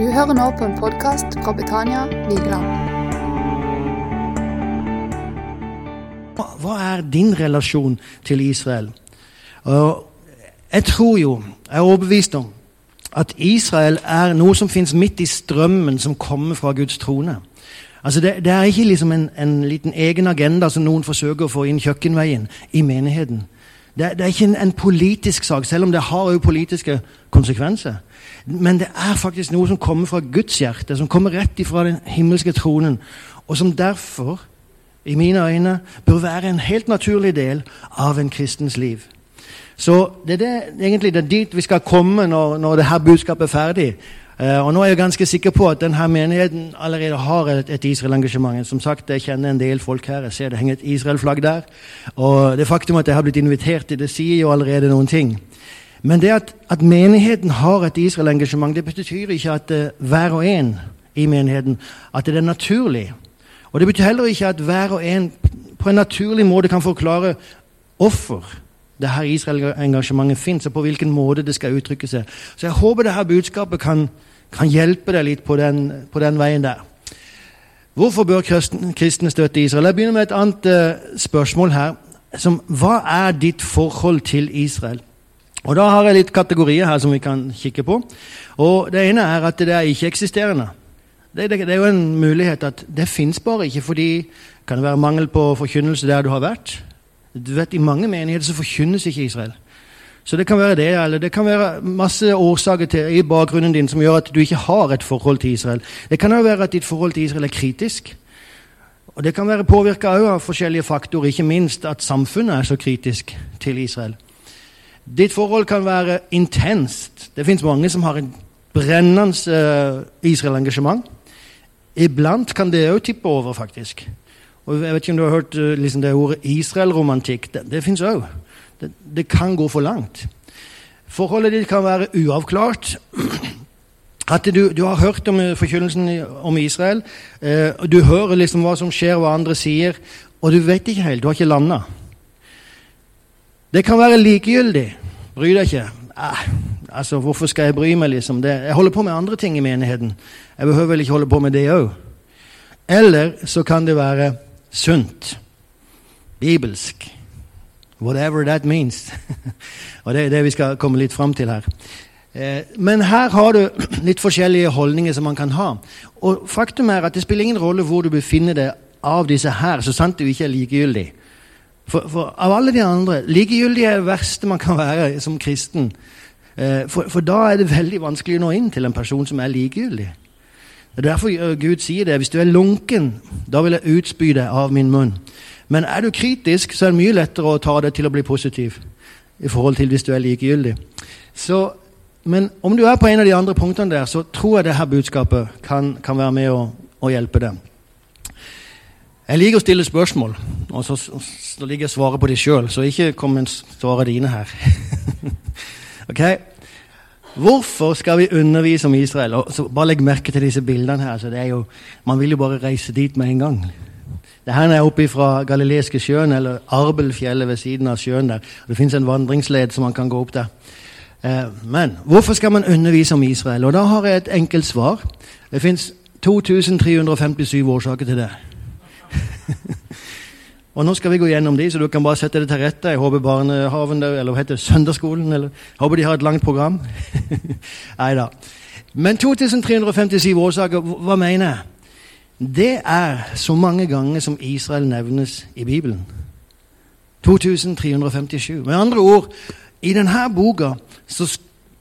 Du hører nå på en podkast fra Betania Vigeland. Hva- er din relasjon til Israel? Jeg tror jo, jeg er overbevist om, at Israel er noe som fins midt i strømmen som kommer fra Guds trone. Altså det, det er ikke liksom en, en liten egen agenda som noen forsøker å få inn kjøkkenveien i menigheten. Det, det er ikke en, en politisk sak, selv om det har jo politiske konsekvenser. Men det er faktisk noe som kommer fra Guds hjerte, som kommer rett ifra den himmelske tronen, og som derfor, i mine øyne, bør være en helt naturlig del av en kristens liv. Så det er det, egentlig det er dit vi skal komme når, når dette budskapet er ferdig. Uh, og nå er jeg ganske sikker på at denne menigheten allerede har et, et Israel-engasjement. Som sagt, jeg kjenner en del folk her. Jeg ser det henger et Israel-flagg der. Og det faktum at jeg har blitt invitert til det, sier jo allerede noen ting. Men det at, at menigheten har et Israel-engasjement, det betyr ikke at uh, hver og en i menigheten at det er naturlig. Og det betyr heller ikke at hver og en på en naturlig måte kan forklare hvorfor det her Israel-engasjementet fins, og på hvilken måte det skal uttrykke seg. Så jeg håper det her budskapet kan, kan hjelpe deg litt på den, på den veien der. Hvorfor bør kristne, støtte Israel? Jeg begynner med et annet uh, spørsmål her. Som, hva er ditt forhold til Israel? Og Da har jeg litt kategorier her som vi kan kikke på. Og Det ene er at det er ikke-eksisterende. Det, det, det er jo en mulighet at det fins bare ikke fordi kan det være mangel på forkynnelse der du har vært. Du vet, I mange menigheter så forkynnes ikke Israel. Så det kan være det, eller det kan være masse årsaker til, i bakgrunnen din som gjør at du ikke har et forhold til Israel. Det kan jo være at ditt forhold til Israel er kritisk. Og Det kan være påvirka av forskjellige faktorer, ikke minst at samfunnet er så kritisk til Israel. Ditt forhold kan være intenst. Det fins mange som har et brennende uh, Israel-engasjement. Iblant kan det òg tippe over, faktisk. Og Jeg vet ikke om du har hørt uh, liksom det ordet Israel-romantikk. Det, det fins òg. Det, det kan gå for langt. Forholdet ditt kan være uavklart. At du, du har hørt om eh, forkynnelsen om Israel. Eh, Du hører liksom hva som skjer, hva andre sier, og du vet ikke helt. Du har ikke landa. Det kan være likegyldig. Bry deg ikke. Eh, altså, Hvorfor skal jeg bry meg? liksom? Det, jeg holder på med andre ting i menigheten. Jeg behøver vel ikke holde på med det òg. Eller så kan det være sunt. Bibelsk. Whatever that means. og Det er det vi skal komme litt fram til her. Eh, Men her har du litt forskjellige holdninger som man kan ha. Og faktum er at det spiller ingen rolle hvor du befinner deg av disse her, så sant du ikke er likegyldig. For, for av alle de andre Likegyldig er det verste man kan være som kristen. Eh, For, for da er det veldig vanskelig å nå inn til en person som er likegyldig. Det er derfor eh, Gud sier det. Hvis du er lunken, da vil jeg utspy deg av min munn. Men er du kritisk, så er det mye lettere å ta det til å bli positiv i forhold til hvis du er likegyldig. Så, men om du er på en av de andre punktene der, så tror jeg det her budskapet kan, kan være med å, å hjelpe deg. Jeg liker å stille spørsmål, og så, så liker jeg å svare på de sjøl. Så ikke kom med svare dine her. ok? Hvorfor skal vi undervise om Israel? Og så bare legg merke til disse bildene her. Så det er jo, man vil jo bare reise dit med en gang. Det her er oppe fra Galileiske sjøen, eller Arbelfjellet ved siden av sjøen der. Det fins en vandringsled som man kan gå opp der. Eh, Men hvorfor skal man undervise om Israel? Og Da har jeg et enkelt svar. Det fins 2357 årsaker til det. Og Nå skal vi gå gjennom de, så du kan bare sette det til rette. Jeg håper barnehaven eller hva heter det, søndagsskolen eller, jeg håper de har et langt program. Nei da. Men 2357 årsaker, hva mener jeg? Det er så mange ganger som Israel nevnes i Bibelen. 2357. Med andre ord, i denne boka så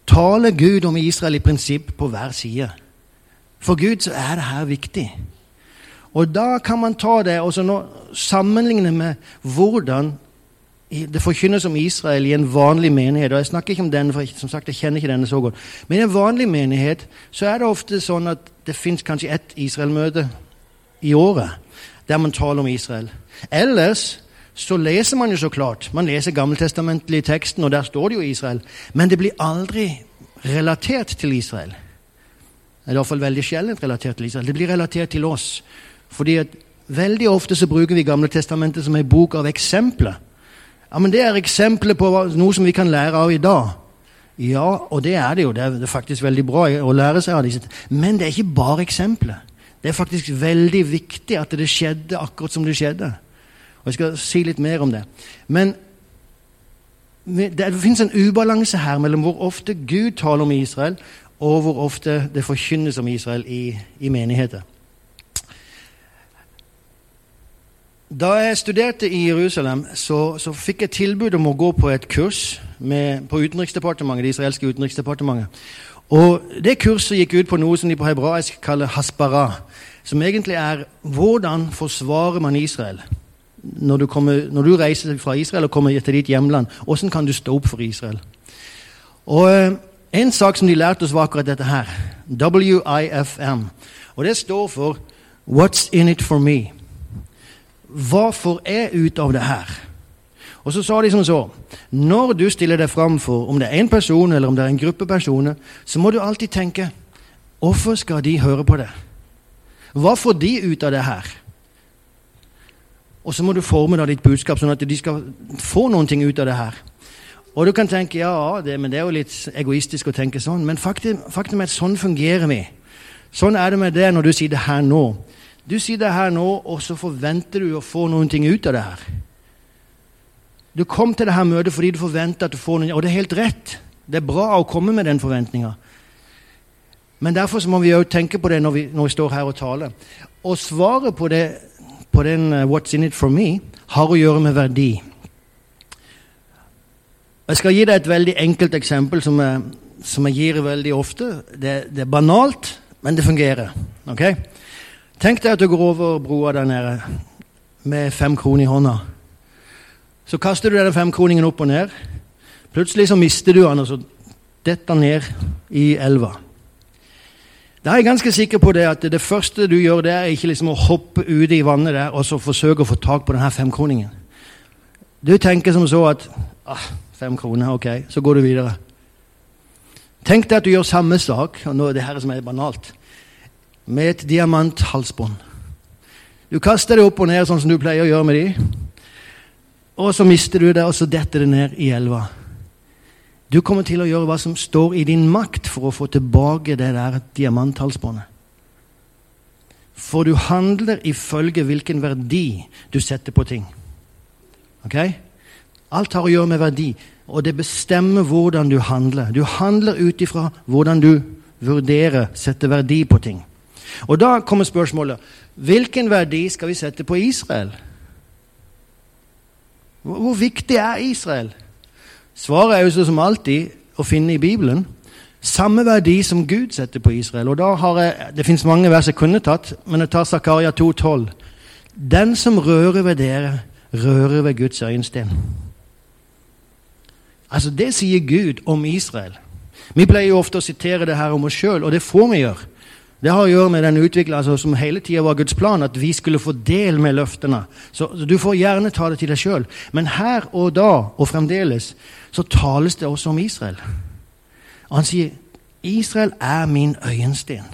taler Gud om Israel i prinsipp på hver side. For Gud så er det her viktig. Og da kan man ta det og sammenligne med hvordan det forkynnes om Israel i en vanlig menighet. og Jeg snakker ikke om denne, for som sagt, jeg kjenner ikke denne så godt. Men i en vanlig menighet så er det ofte sånn at det fins kanskje ett Israel-møte i året der man taler om Israel. Ellers så leser man jo så klart. Man leser gammeltestamentlig teksten, og der står det jo Israel. Men det blir aldri relatert til Israel. Eller iallfall veldig sjelden relatert til Israel. Det blir relatert til oss. Fordi at veldig ofte så bruker vi Gamle testamentet som en bok av eksempler. Ja, men Det er eksempler på noe som vi kan lære av i dag. Ja, og det er det jo. Det er, faktisk veldig bra å lære seg av disse. Men det er ikke bare eksempler. Det er faktisk veldig viktig at det skjedde akkurat som det skjedde. Og Jeg skal si litt mer om det. Men det, det finnes en ubalanse her mellom hvor ofte Gud taler om Israel, og hvor ofte det forkynnes om Israel i, i menigheter. Da jeg studerte i Jerusalem, så, så, fikk jeg tilbud om å gå på et kurs med, på utenriksdepartementet, det israelske utenriksdepartementet. Og Det kurset gikk ut på noe som de på hebraisk kaller haspara, som egentlig er hvordan forsvarer man Israel? Når du, kommer, når du reiser fra Israel og kommer til ditt hjemland, hvordan kan du stå opp for Israel? Og eh, En sak som de lærte oss, var akkurat dette her. WIFM. Og det står for What's in it for me? Hva får jeg ut av det her? Og så sa de som så Når du stiller deg fram for om det er en person eller om det er en gruppe personer, så må du alltid tenke Hvorfor skal de høre på det? Hva får de ut av det her? Og så må du forme da ditt budskap sånn at de skal få noen ting ut av det her. Og du kan tenke ja, det, men det er jo litt egoistisk å tenke sånn. Men faktum, faktum er at sånn fungerer vi. Sånn er det med det når du det her nå. Du det her nå, og så forventer du å få noen ting ut av det her. Du kom til det her møtet fordi du forventer at du får noe, og det er helt rett. Det er bra å komme med den forventninga. Men derfor må vi òg tenke på det når vi, når vi, står her og taler. Og svaret på, det, på den uh, 'What's in it for me' har å gjøre med verdi. Jeg skal gi deg et veldig enkelt eksempel som jeg, som jeg gir veldig ofte. Det, det, er banalt, men det fungerer. Okay? Tenk deg at du går over broa der nede med fem kroner i hånda. Så kaster du denne femkroningen opp og ned. Plutselig så mister du den, og så detter den ned i elva. Da er jeg ganske sikker på det at det første du gjør, det er ikke liksom å hoppe ute i vannet der og så forsøke å få tak på denne femkroningen. Du tenker som så at ah, fem kroner, ok, så går du videre. Tenk deg at du gjør samme sak, og nå er det her som er banalt, med et diamanthalsbånd. Du kaster det opp og ned sånn som du pleier å gjøre med de, og så mister du det, og så detter det ned i elva. Du kommer til å gjøre hva som står i din makt for å få tilbake det der diamanthalsbåndet. For du handler ifølge hvilken verdi du setter på ting. Ok? Alt har å gjøre med verdi, og det bestemmer hvordan du handler. Du handler ut ifra hvordan du vurderer, setter verdi på ting. Og da kommer spørsmålet hvilken verdi skal vi sette på Israel? Hvor viktig er Israel? Svaret er jo så som alltid å finne i Bibelen. Samme verdi som Gud setter på Israel. Og da har jeg, Det fins mange vers jeg kunne tatt, men jeg tar Zakaria 2,12. Den som rører ved dere, rører ved Guds øyensten. Altså, Det sier Gud om Israel. Vi pleier jo ofte å sitere det her om oss sjøl, og det får vi gjøre. Det har å gjøre med den utviklinga altså, som hele tida var Guds plan, at vi skulle få del med løftene. Så, så Du får gjerne ta det til deg sjøl. Men her og da, og fremdeles, så tales det også om Israel. Og han sier Israel er min øyensten.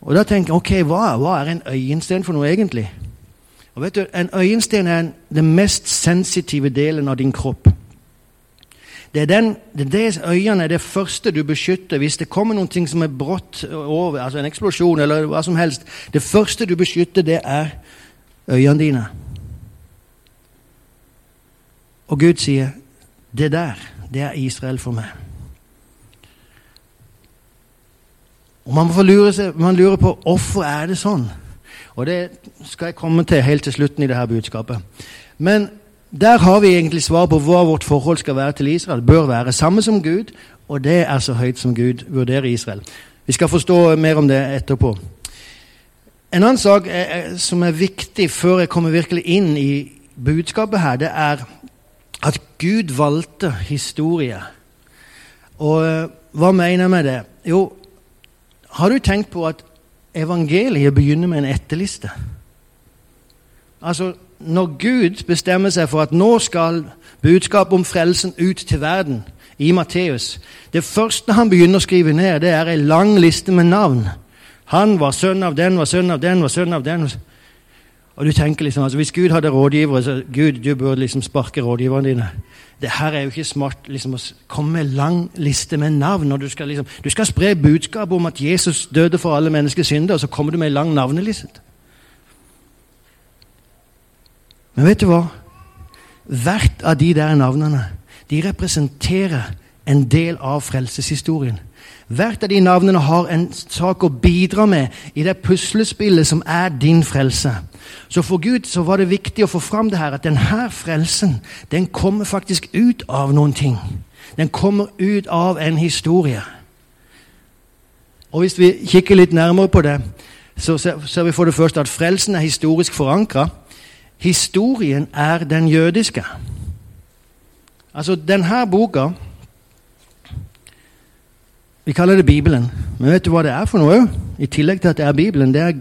Og da tenker jeg ok, hva, hva er en øyensten for noe egentlig? Og vet du, En øyensten er den mest sensitive delen av din kropp. Det er, den, det er øynene er det første du beskytter hvis det kommer noe som er brått over, altså en eksplosjon eller hva som helst. Det første du beskytter, det er øynene dine. Og Gud sier, 'Det der, det er Israel for meg'. Og Man får lure, seg, man lurer på hvorfor er det sånn. Og Det skal jeg komme til helt til slutten i dette budskapet. Men der har vi egentlig svar på hva vårt forhold skal være til Israel. Bør være samme som Gud, og det er så høyt som Gud vurderer Israel. Vi skal forstå mer om det etterpå. En annen sak er, som er viktig før jeg kommer virkelig inn i budskapet her, det er at Gud valgte historie. Og eh, hva mener jeg med det? Jo, har du tenkt på at evangeliet begynner med en etterliste? Altså, når Gud bestemmer seg for at nå skal budskapet om frelsen ut til verden i Matteus Det første han begynner å skrive ned, det er ei lang liste med navn. Han var sønn av den, var sønn av den, var sønn av den. Og du tenker liksom, altså Hvis Gud hadde rådgivere, så Gud, du burde liksom sparke rådgiverne dine. Det her er jo ikke smart liksom å komme med lang liste med navn. og Du skal liksom, du skal spre budskap om at Jesus døde for alle menneskers synder, og så kommer du med en lang navneliste. Men vet du hva? Hvert av de der navnene de representerer en del av frelseshistorien. Hvert av de navnene har en sak å bidra med i det puslespillet som er din frelse. Så for Gud så var det viktig å få fram det her, at denne frelsen den kommer faktisk ut av noen ting. Den kommer ut av en historie. Og Hvis vi kikker litt nærmere på det, så ser vi for det første at frelsen er historisk forankra. Historien er den jødiske. Altså, denne boka vi kaller det Bibelen. Men vet du hva det er for noe òg? I tillegg til at det er Bibelen. Det er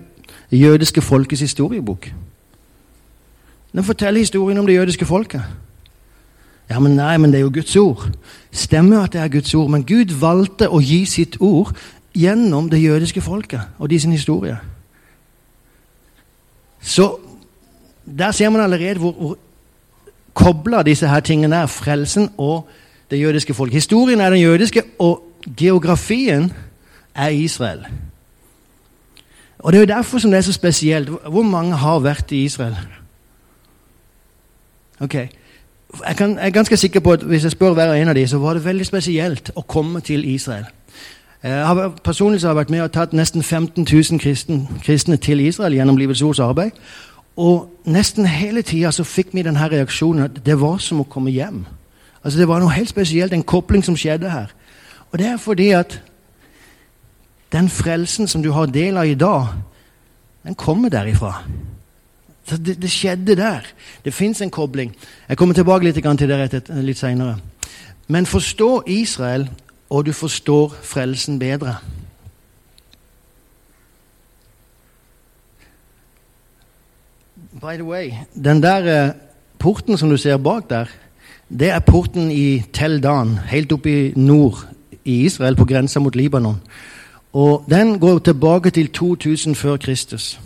jødiske folkets historiebok. Den forteller historien om det jødiske folket. Ja, men nei, men det er jo Guds ord. Stemmer at det er Guds ord, men Gud valgte å gi sitt ord gjennom det jødiske folket og de sin historie. Så der ser man allerede hvor, hvor kobla disse her tingene er. Frelsen og det jødiske folk. Historien er den jødiske, og geografien er Israel. Og Det er jo derfor som det er så spesielt. Hvor mange har vært i Israel? Ok, jeg, kan, jeg, er ganske sikker på at hvis jeg spør hver en av dem, så var det veldig spesielt å komme til Israel. Jeg har, personlig har jeg vært med og tatt nesten 15 000 kristne, kristne til Israel gjennom Livets Ords arbeid. Og nesten hele tida fikk vi denne reaksjonen at det var som å komme hjem. Altså Det var noe helt spesielt, en kobling som skjedde her. Og det er fordi at den frelsen som du har del av i dag, den kommer derifra. Så det, det skjedde der. Det fins en kobling. Jeg kommer tilbake litt til det litt seinere. Men forstå Israel, og du forstår frelsen bedre. By the way, den der eh, porten som du ser bak der, det er porten i Tel Dan, helt oppe i nord i Israel, på grensa mot Libanon. Og Den går tilbake til 2000 før Kristus.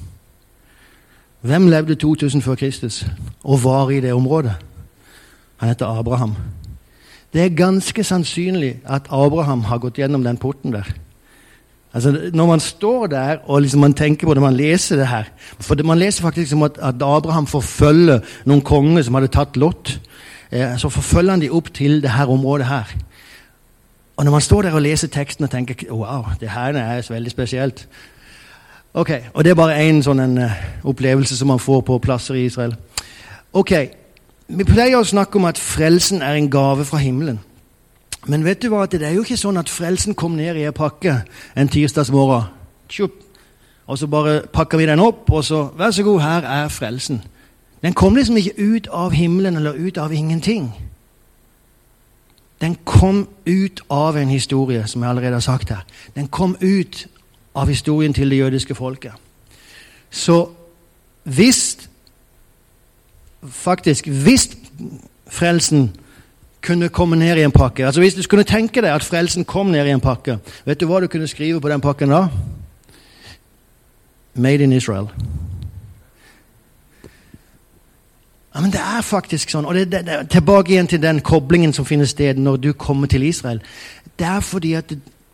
Hvem levde 2000 før Kristus og var i det området? Han heter Abraham. Det er ganske sannsynlig at Abraham har gått gjennom den porten der. Altså, Når man står der og liksom man tenker på det, man leser det her For Man leser faktisk om at, at Abraham forfølger noen konger som hadde tatt Lot. Eh, så forfølger han de opp til det her området her. Og når man står der og leser teksten og tenker wow, det her er veldig spesielt Ok, Og det er bare én sånn en, uh, opplevelse som man får på plasser i Israel. Ok, Vi pleier å snakke om at frelsen er en gave fra himmelen. Men vet du hva, det er jo ikke sånn at frelsen kom ned i en pakke en tirsdagsmorgen. Og så bare pakker vi den opp, og så vær så god, her er frelsen. Den kom liksom ikke ut av himmelen eller ut av ingenting den kom ut av en historie, som jeg allerede har sagt her. Den kom ut av historien til det jødiske folket. Så hvis Faktisk, hvis frelsen kunne komme ned i en pakke altså Hvis du skulle tenke deg at frelsen kom ned i en pakke, vet du hva du kunne skrive på den pakken da? Made in Israel. Ja, men det er faktisk sånn. Og det, det, det, tilbake igjen til den koblingen som finner sted når du kommer til Israel. Det er fordi at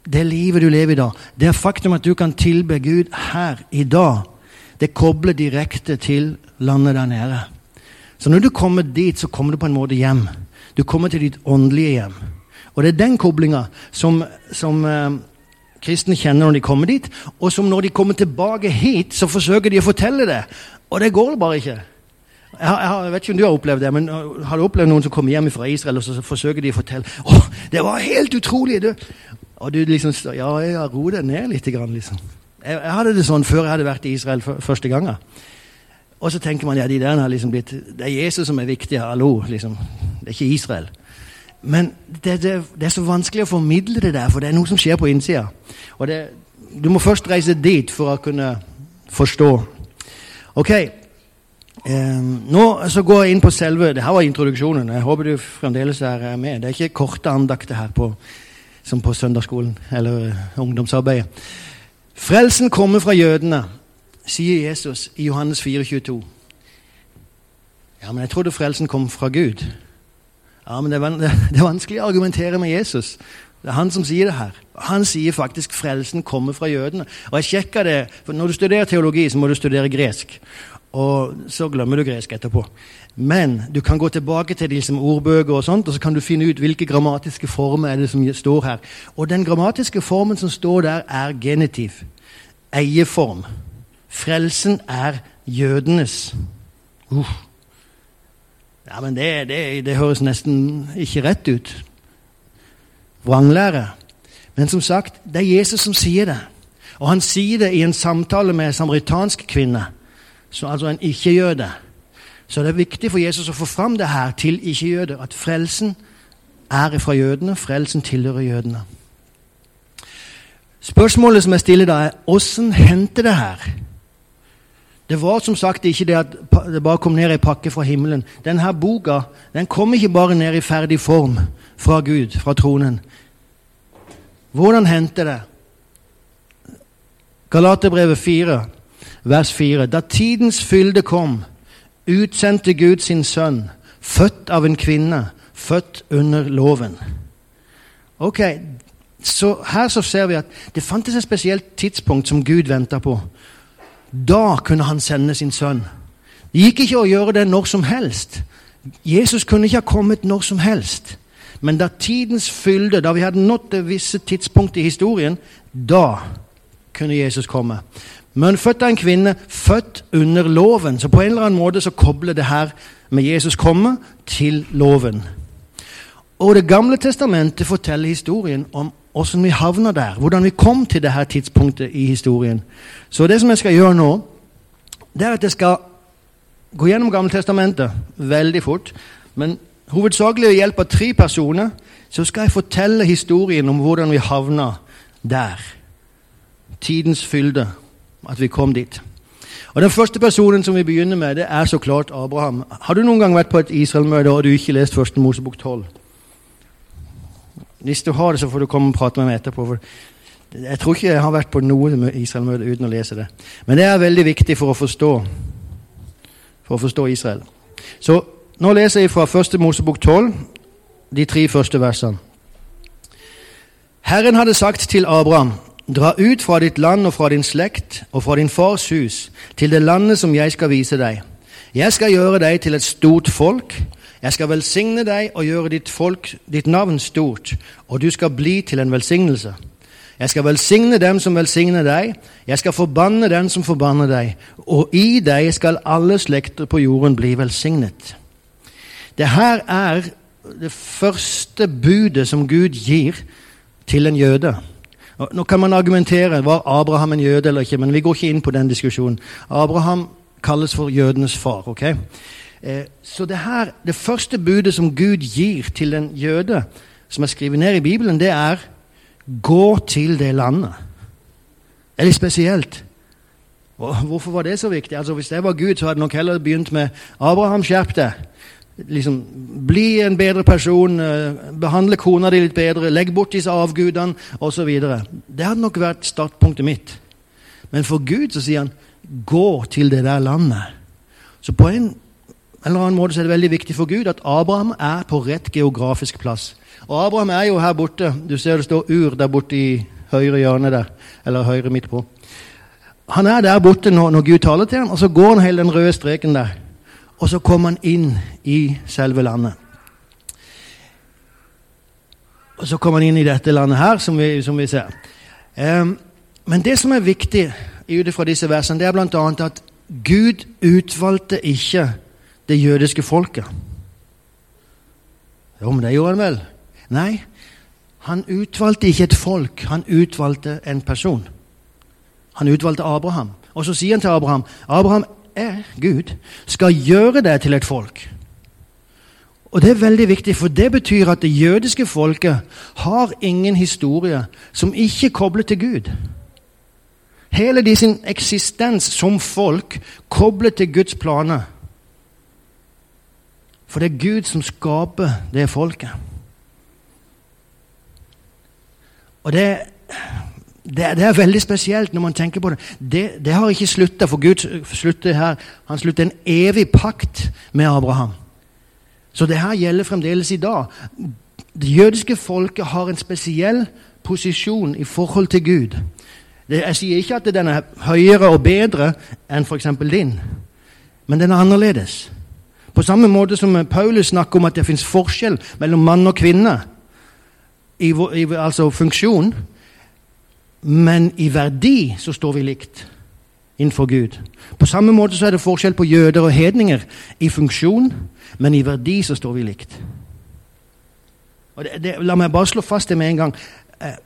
det, livet du lever i dag, det er faktum at du kan tilbe Gud her i dag, det kobler direkte til landet der nede. Så når du kommer dit, så kommer du på en måte hjem. Du kommer til ditt åndelige hjem. Og det er den koblinga som, som eh, kristne kjenner når de kommer dit, og som når de kommer tilbake hit, så forsøker de å fortelle det. Og det går bare ikke. Jeg, har, jeg, vet ikke om du har opplevd det, men uh, har du opplevd noen som kommer hjem fra Israel, og så forsøker de å fortelle å, det var helt utrolig! Du. Og du liksom Ja, ja ro deg ned litt. Liksom. Jeg, jeg, hadde det sånn før jeg hadde vært i Israel første gangen. Og så tenker man ja, de der har liksom blitt, det er Jesus som er viktig. Hallo, liksom. Det er ikke Israel. Men det, det, det, er så vanskelig å formidle det der, for det er noe som skjer på innsida. Og det, du må først reise dit for å kunne forstå. Ok, Eh, nå så går jeg inn på selve Det her var introduksjonen. Jeg håper du fremdeles er med. Det er ikke korte andakter her på, som på søndagsskolen eller uh, ungdomsarbeidet. Frelsen kommer fra jødene, sier Jesus i Johannes 4,22. Ja, men jeg trodde frelsen kom fra Gud. Ja, men det er, vanskelig å argumentere med Jesus. Det er han som sier det her. Han sier faktisk frelsen kommer fra jødene. Og jeg sjekka det, for Når du studerer teologi, så må du studere gresk. Og så glemmer du gresk etterpå. Men du kan gå tilbake til liksom ordbøker, og sånt, og så kan du finne ut hvilke grammatiske former er det som står her. Og den grammatiske formen som står der, er genitiv. Eieform. Frelsen er jødenes. Uh. Ja, men det, det, det høres nesten ikke rett ut. Vranglære. Men som sagt, det er Jesus som sier det. Og han sier det i en samtale med en samaritansk kvinne, så altså en ikke-jøde. Så det er viktig for Jesus å få fram det her til ikke-jøder, at frelsen er fra jødene, frelsen tilhører jødene. Spørsmålet som jeg stiller da, er åssen hendte det her? Det var som sagt ikke det at det bare kom ned ei pakke fra himmelen. Denne boka den kom ikke bare ned i ferdig form fra Gud, fra tronen. Hvordan hendte det? Galaterbrevet 4, vers 4. Da tidens fylde kom, utsendte Gud sin sønn, født av en kvinne, født under loven. Ok, så Her så ser vi at det fantes et spesielt tidspunkt som Gud venta på. Da kunne han sende sin sønn. Det gikk ikke å gjøre det når som helst. Jesus kunne ikke ha kommet når som helst. Men da tidens fylde, da vi hadde nådd det visse tidspunkt i historien, da kunne Jesus komme. Men født av en kvinne, født under loven. Så på en eller annen måte så kobler det her med Jesus komme til loven. Og Det gamle testamentet forteller historien om hvordan vi havna der. Hvordan vi kom til dette tidspunktet i historien. Så det som jeg skal gjøre nå, det er at jeg skal gå gjennom Gammeltestamentet veldig fort. Men hovedsakelig ved hjelp av tre personer så skal jeg fortelle historien om hvordan vi havna der. Tidens fylde. At vi kom dit. Og Den første personen som vi begynner med, det er så klart Abraham. Har du noen gang vært på et Israel-møte og du ikke lest første Mosebok 12? Hvis du har det, så får du komme og prate med meg etterpå. Jeg tror ikke jeg har vært på noe Israel-møte uten å lese det. Men det er veldig viktig for å forstå, for å forstå Israel. Så nå leser jeg fra første Mosebok 12, de tre første versene. Herren hadde sagt til Abraham, dra ut fra ditt land og fra din slekt og fra din fars hus til det landet som jeg skal vise deg. Jeg skal gjøre deg til et stort folk. Jeg skal velsigne deg og gjøre ditt, folk, ditt navn stort, og du skal bli til en velsignelse. Jeg skal velsigne dem som velsigner deg, jeg skal forbanne den som forbanner deg, og i deg skal alle slekter på jorden bli velsignet. Det her er det første budet som Gud gir til en jøde. Nå kan man argumentere var Abraham en jøde eller ikke, men vi går ikke inn på den diskusjonen. Abraham kalles for jødenes far. ok? Eh, så det her, det første budet som Gud gir til en jøde, som er skrevet ned i Bibelen, det er 'gå til det landet'. Det er litt spesielt. Hvorfor var det så viktig? Altså Hvis det var Gud, så hadde nok heller begynt med 'Abraham, skjerp deg' liksom, Bli en bedre person, eh, behandle kona di litt bedre, legg bort disse avgudene osv. Det hadde nok vært startpunktet mitt. Men for Gud så sier han 'gå til det der landet'. Så på en eller annen måte så er det veldig viktig for Gud at Abraham er på rett geografisk plass. Og Abraham er jo her borte. Du ser det står Ur der borte i høyre hjørne der. Eller høyre midt på. Han er der borte når, når Gud taler til ham, og så går han hele den røde streken der. Og så kommer han inn i selve landet. Og så kommer han inn i dette landet her, som vi, som vi ser. Um, men det som er viktig ut fra disse versene, det er bl.a. at Gud utvalgte ikke det jødiske folket. Jo, men det gjorde han vel? Nei, han utvalgte ikke et folk, han utvalgte en person. Han utvalgte Abraham. Og så sier han til Abraham Abraham, er Gud, skal gjøre deg til et folk. Og Det er veldig viktig, for det betyr at det jødiske folket har ingen historie som ikke kobler til Gud. Hele de sin eksistens som folk kobler til Guds planer. For det er Gud som skaper det folket. Og det, det, det, er veldig spesielt når man tenker på det. Det, det har ikke slutta, for Gud slutter her, han slutter en evig pakt med Abraham. Så det her gjelder fremdeles i dag. Det jødiske folket har en spesiell posisjon i forhold til Gud. Det, jeg sier ikke at den er høyere og bedre enn f.eks. din, men den er annerledes. På samme måte som Paulus snakker om at det fins forskjell mellom mann og kvinne i, i altså funksjon, men i verdi så står vi likt innenfor Gud. På samme måte så er det forskjell på jøder og hedninger i funksjon, men i verdi så står vi likt. Det, det, la meg bare slå fast det med en gang. Jeg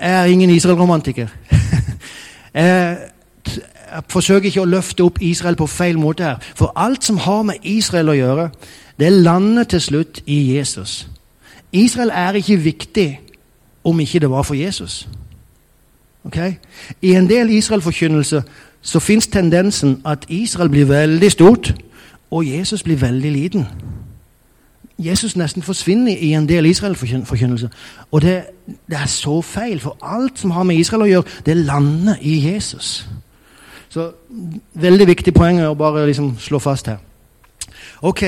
er ingen Israel-romantiker. jeg, jeg forsøker ikke å løfte opp Israel på feil måte her. For alt som har med Israel å gjøre, det lander til slutt i Jesus. Israel er ikke viktig om ikke det var for Jesus. Okay? I en del Israel-forkynnelse så fins tendensen at Israel blir veldig stort, og Jesus blir veldig liten. Jesus nesten forsvinner i en del Israel-forkynnelse. Og det, det, er så feil, for alt som har med Israel å gjøre, det lander i Jesus. Så Veldig viktig poeng å bare liksom slå fast her. Ok,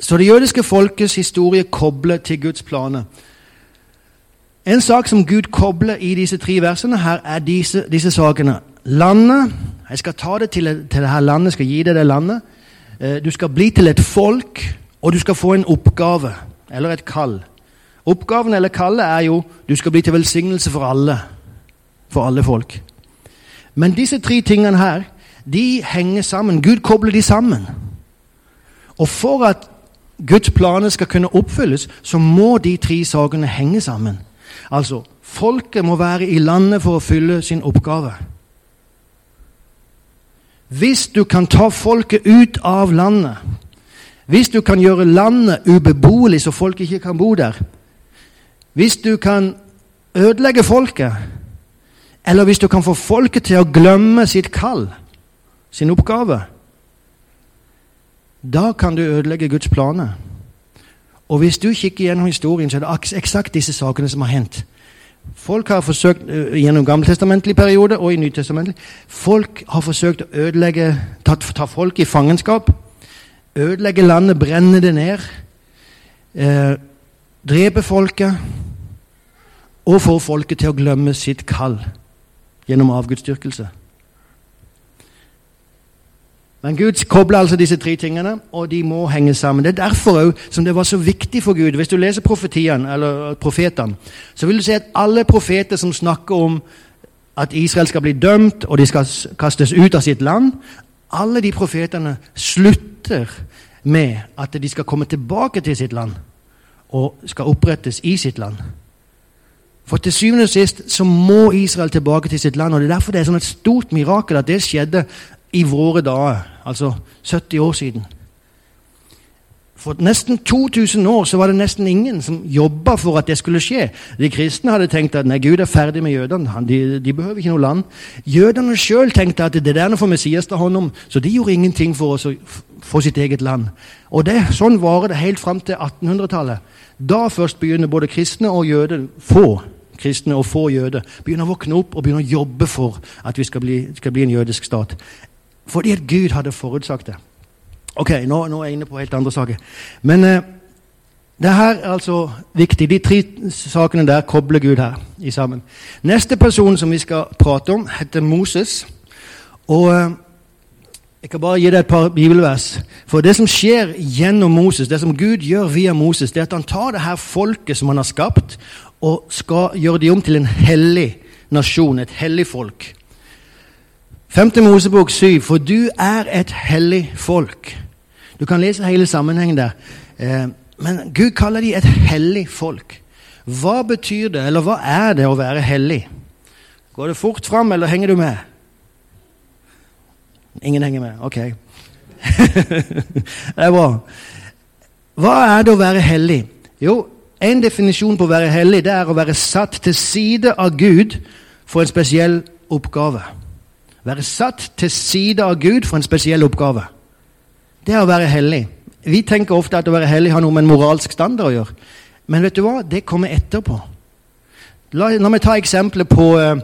Så det jødiske folkets historie kobler til Guds planer. En sak som Gud kobler i disse tre versene, her er disse, disse sakene. Landet Jeg skal ta det til, til det her landet, skal gi deg det landet. Eh, du skal bli til et folk, og du skal få en oppgave, eller et kall. Oppgaven eller kallet er jo du skal bli til velsignelse for alle. For alle folk. Men disse tre tingene her, de henger sammen. Gud kobler de sammen. Og for at Guds planer skal kunne oppfylles, så må de tre sakene henge sammen. Altså, folket må være i landet for å fylle sin oppgave. Hvis du kan ta folket ut av landet, hvis du kan gjøre landet ubeboelig så folk ikke kan bo der, hvis du kan ødelegge folket, eller hvis du kan få folket til å glemme sitt kall, sin oppgave, da kan du ødelegge Guds planer. Og hvis du kikker gjennom historien, så er det eksakt disse sakene som har hendt. Folk har forsøkt uh, gjennom gammeltestamentlig periode og i nytestamentlig Folk har forsøkt å ødelegge, ta, ta folk i fangenskap. Ødelegge landet, brenne det ned. Eh, drepe folket. Og få folket til å glemme sitt kall gjennom avgudsdyrkelse. Men Gud kobler altså disse tre tingene, og de må henge sammen. Det er derfor òg som det var så viktig for Gud. Hvis du leser profetiene, eller profetene, så vil du se at alle profeter som snakker om at Israel skal bli dømt, og de skal kastes ut av sitt land, alle de profetene slutter med at de skal komme tilbake til sitt land og skal opprettes i sitt land. For til syvende og sist så må Israel tilbake til sitt land. og Det er derfor det er sånn et stort mirakel at det skjedde i våre dager, altså 70 år siden. For nesten 2000 år så var det nesten ingen som jobba for at det skulle skje. De kristne hadde tenkt at nei, Gud er ferdig med jødene. De, de behøver ikke noe land. Jødene sjøl tenkte at det der får Messias ta hånd om, så de gjorde ingenting for å få sitt eget land. Og det, Sånn varer det helt fram til 1800-tallet. Da først begynner både kristne og jøder få kristne og få jøder begynner å våkne opp og begynner å jobbe for at vi skal bli, skal bli en jødisk stat. Fordi at Gud hadde forutsagt det. Ok, nå, nå er jeg inne på helt andre saker. Men eh, det her er altså viktig. De tre sakene der kobler Gud her i sammen. Neste person som vi skal prate om, heter Moses. Og eh, jeg kan bare gi deg et par bibelvers. For det som skjer gjennom Moses, det som Gud gjør via Moses, det er at han tar det her folket som han har skapt, og skal gjøre de om til en hellig nasjon, et hellig folk. 5. Mosebok 7, for du er et hellig folk. Du kan lese hele sammenhengen der. Eh, men Gud kaller de et hellig folk. Hva betyr det, eller hva er det å være hellig? Går det fort fram, eller henger du med? Ingen henger med? Ok. det er bra. Hva er det å være hellig? Jo, en definisjon på å være hellig det er å være satt til side av Gud for en spesiell oppgave. Være satt til side av Gud for en spesiell oppgave. Det er å være hellig. Vi tenker ofte at å være hellig har noe med en moralsk standard å gjøre. Men vet du hva? Det kommer etterpå. La, la meg ta eksempelet på uh,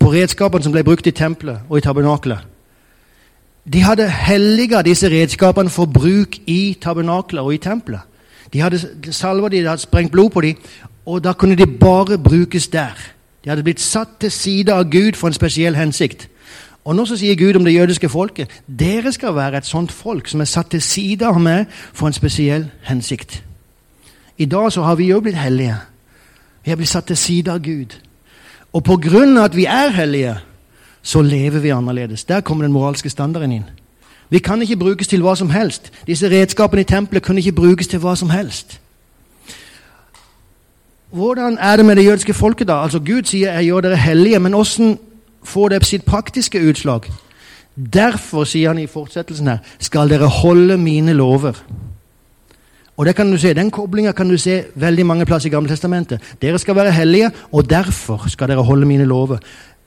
på redskapene som ble brukt i tempelet og i tabernakelet. De hadde helliga disse redskapene for bruk i tabernakler og i tempelet. De hadde salva de, de hadde sprengt blod på dem, og da kunne de bare brukes der. De hadde blitt satt til side av Gud for en spesiell hensikt. Og nå så sier Gud om det jødiske folket dere skal være et sånt folk som er satt til side av meg for en spesiell hensikt. I dag så har vi jo blitt hellige. Vi har blitt satt til side av Gud. Og på grunn av at vi er hellige, så lever vi annerledes. Der kommer den moralske standarden inn. Vi kan ikke brukes til hva som helst. Disse redskapene i tempelet kunne ikke brukes til hva som helst. Hvordan er det med det jødiske folket, da? Altså Gud sier 'jeg gjør dere hellige', men hvordan får det sitt praktiske utslag? Derfor, sier han i fortsettelsen her, skal dere holde mine lover. Og det kan du se, Den koblinga kan du se veldig mange plasser i Gammeltestamentet. Dere skal være hellige, og derfor skal dere holde mine lover.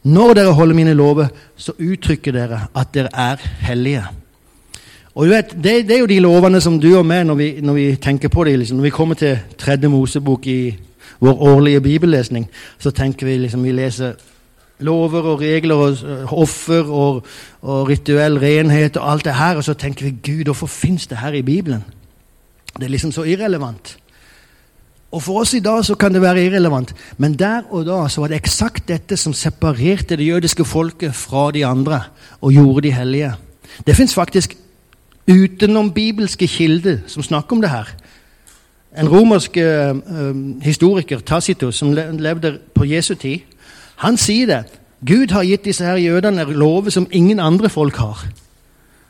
Når dere holder mine lover, så uttrykker dere at dere er hellige. Og du vet, det, det er jo de lovene som du og meg, når vi, når vi tenker på det, liksom, når vi kommer til tredje Mosebok i vår årlige bibellesning, så tenker vi liksom vi leser lover og regler og offer og, og rituell renhet og alt det her, og så tenker vi Gud, hvorfor fins det her i Bibelen? Det er liksom så irrelevant. Og For oss i dag så kan det være irrelevant, men der og da så var det eksakt dette som separerte det jødiske folket fra de andre og gjorde de hellige. Det fins faktisk utenom bibelske kilder som snakker om det her. En romersk uh, historiker, Tacitus, som levde på Jesu tid, han sier det. Gud har gitt disse her jødene lover som ingen andre folk har.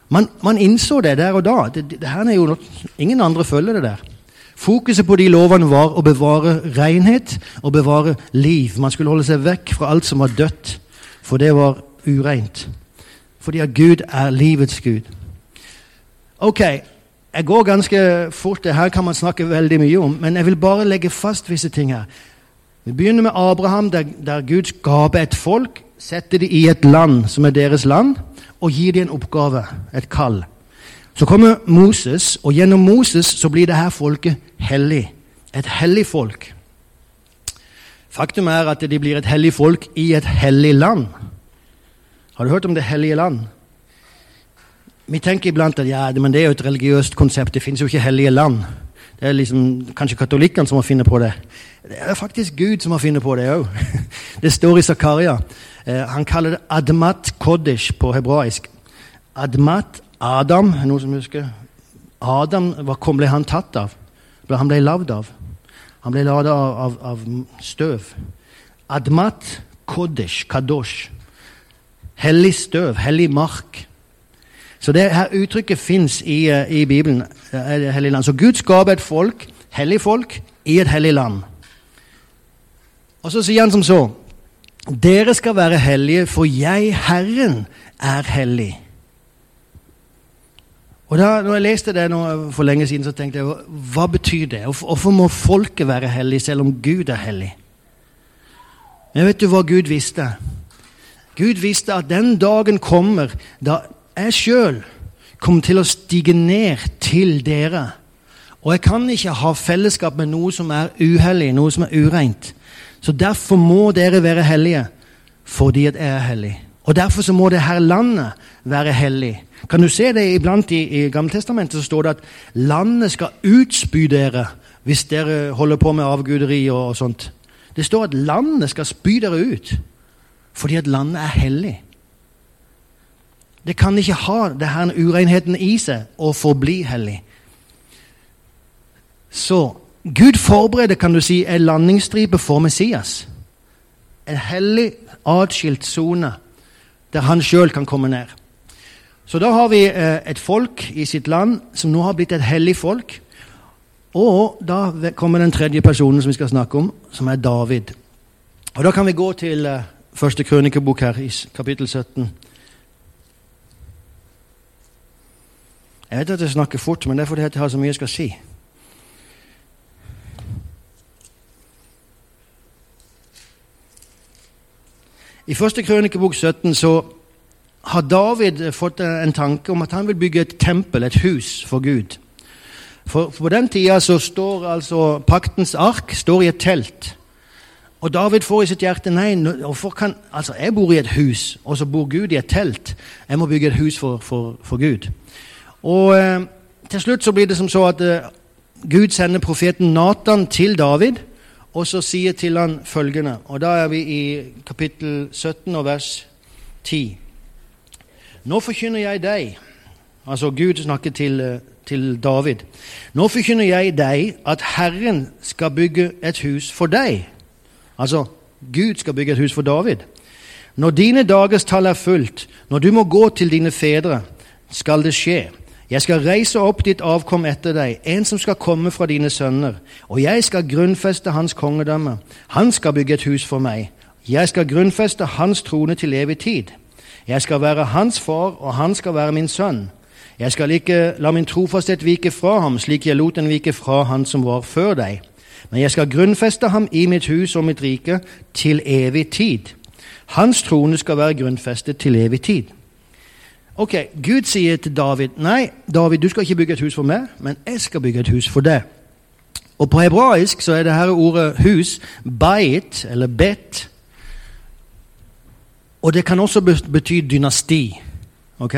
Man, man innså det der og da. Det, det, det her er jo noe, ingen andre følger det der. Fokuset på de lovene var å bevare renhet og bevare liv. Man skulle holde seg vekk fra alt som var dødt, for det var ureint. Fordi at Gud er livets Gud. Ok, jeg går ganske fort. Det her kan man snakke veldig mye om, men jeg vil bare legge fast visse ting her. Vi begynner med Abraham, der, der Gud skaper et folk, setter de i et land som er deres land, og gir de en oppgave, et kall. Så kommer Moses, og gjennom Moses så blir det her folket hellig. Et hellig folk. Faktum er at de blir et hellig folk i et hellig land. Har du hørt om det hellige land? Vi tenker iblant at ja, men det er jo et religiøst konsept. Det finnes jo ikke hellige land. Det er liksom kanskje katolikkene som har funnet på det. Det er faktisk Gud som har funnet på det òg. Det står i Zakaria. Eh, han kaller det admat kodesh på hebraisk. Admat Adam, noen som husker? Adam, Hva ble han tatt av? Han ble lagd av. Han ble lagd av, av, av, støv. Admat kodesh, kadosh. Hellig støv, hellig mark. Så det her uttrykket fins i, eh, i, Bibelen. Eh, hellig land. Så Gud skaper et folk, hellig folk, i et hellig land. Og så sier han som så Dere skal være hellige, for jeg, Herren, er hellig. Og da når jeg leste det for lenge siden, så tenkte jeg hva betyr det? Hvorfor må folket være hellig selv om Gud er hellig? Men vet du hva Gud visste? Gud visste at den dagen kommer da jeg sjøl kommer til å stige ned til dere. Og jeg kan ikke ha fellesskap med noe som er uhellig, noe som er ureint. Så derfor må dere være hellige, fordi at jeg er hellig. Og derfor så må det her landet være hellig. Kan du se det iblant i, i Gammeltestamentet, så står det at landet skal utspy dere hvis dere holder på med avguderi og, og sånt. Det står at landet skal spy dere ut fordi at landet er hellig. Det kan ikke ha det her urenheten i seg og forbli hellig. Så Gud forbereder kan du si, en landingsstripe for Messias. En hellig, atskilt sone der han sjøl kan komme ned. Så da har vi eh, et folk i sitt land som nå har blitt et hellig folk. Og da kommer den tredje personen som vi skal snakke om, som er David. Og Da kan vi gå til eh, første krønikebok her, i kapittel 17. Jeg vet at jeg snakker fort, men det er fordi jeg har så mye jeg skal si. I første krønikebok 17 så har David fått en tanke om at han vil bygge et tempel, et hus, for Gud. For, for På den tida så står altså paktens ark står i et telt. Og David får i sitt hjerte nei, kan, altså jeg bor i et hus, og så bor Gud i et telt. Jeg må bygge et hus for, for, for Gud. Og eh, Til slutt så blir det som så at eh, Gud sender profeten Natan til David, og så sier til han følgende. Og Da er vi i kapittel 17 og vers 10. Nå forkynner jeg deg Altså Gud snakker til, til David. Nå forkynner jeg deg at Herren skal bygge et hus for deg. Altså, Gud skal bygge et hus for David. Når dine dagers tall er fullt, når du må gå til dine fedre, skal det skje. Jeg skal reise opp ditt avkom etter deg, en som skal komme fra dine sønner, og jeg skal grunnfeste hans kongedømme. Han skal bygge et hus for meg. Jeg skal grunnfeste hans trone til evig tid. Jeg skal være hans far, og han skal være min sønn. Jeg skal ikke la min trofasthet vike fra ham, slik jeg lot den vike fra han som var før deg. Men jeg skal grunnfeste ham i mitt hus og mitt rike til evig tid. Hans trone skal være grunnfestet til evig tid. Ok, Gud sier til David nei, David, du skal ikke bygge et hus for meg, men jeg skal bygge et hus for deg. Og På hebraisk så er det her ordet hus bait, eller bet. Og det kan også bety dynasti. ok?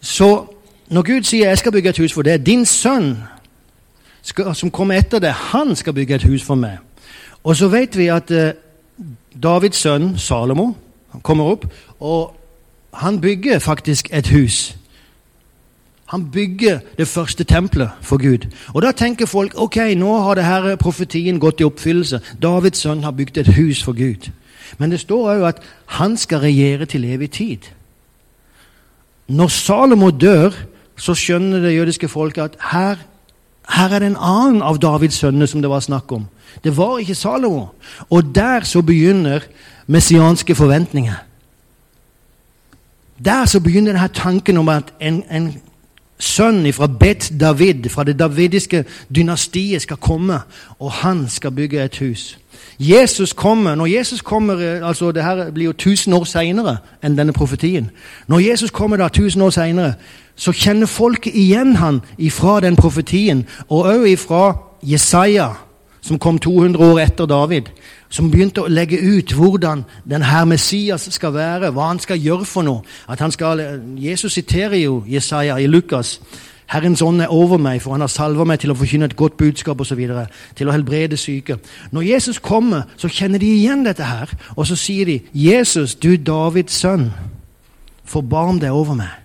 Så når Gud sier 'jeg skal bygge et hus for deg', din sønn skal, som kommer etter deg, han skal bygge et hus for meg. Og så vet vi at eh, Davids sønn Salomo kommer opp, og han bygger faktisk et hus. Han bygger det første tempelet for Gud. Og Da tenker folk ok, nå har det her profetien gått i oppfyllelse. Davids sønn har bygd et hus for Gud. Men det står òg at han skal regjere til evig tid. Når Salomo dør, så skjønner det jødiske folket at her, her er det en annen av Davids sønner som det var snakk om. Det var ikke Salomo. Og der så begynner messianske forventninger. Der så begynner denne tanken om at en, en sønn fra Bet David, fra det davidiske dynastiet, skal komme, og han skal bygge et hus. Jesus kommer, Når Jesus kommer eh, altså det her blir jo 1000 år seinere enn denne profetien. Når Jesus kommer da 1000 år seinere, så kjenner folket igjen han ifra den profetien, og òg ifra Jesaja, som kom 200 år etter David som begynte å legge ut hvordan denne Messias skal være, hva han skal gjøre for noe. Skal, Jesus siterer jo Jesaja i Lukas. Herrens ånd er over meg, for han har salva meg til å forkynne et godt budskap osv. Til å helbrede syke. Når Jesus kommer, så kjenner de igjen dette her. Og så sier de, 'Jesus, du Davids sønn, forbarm deg over meg.'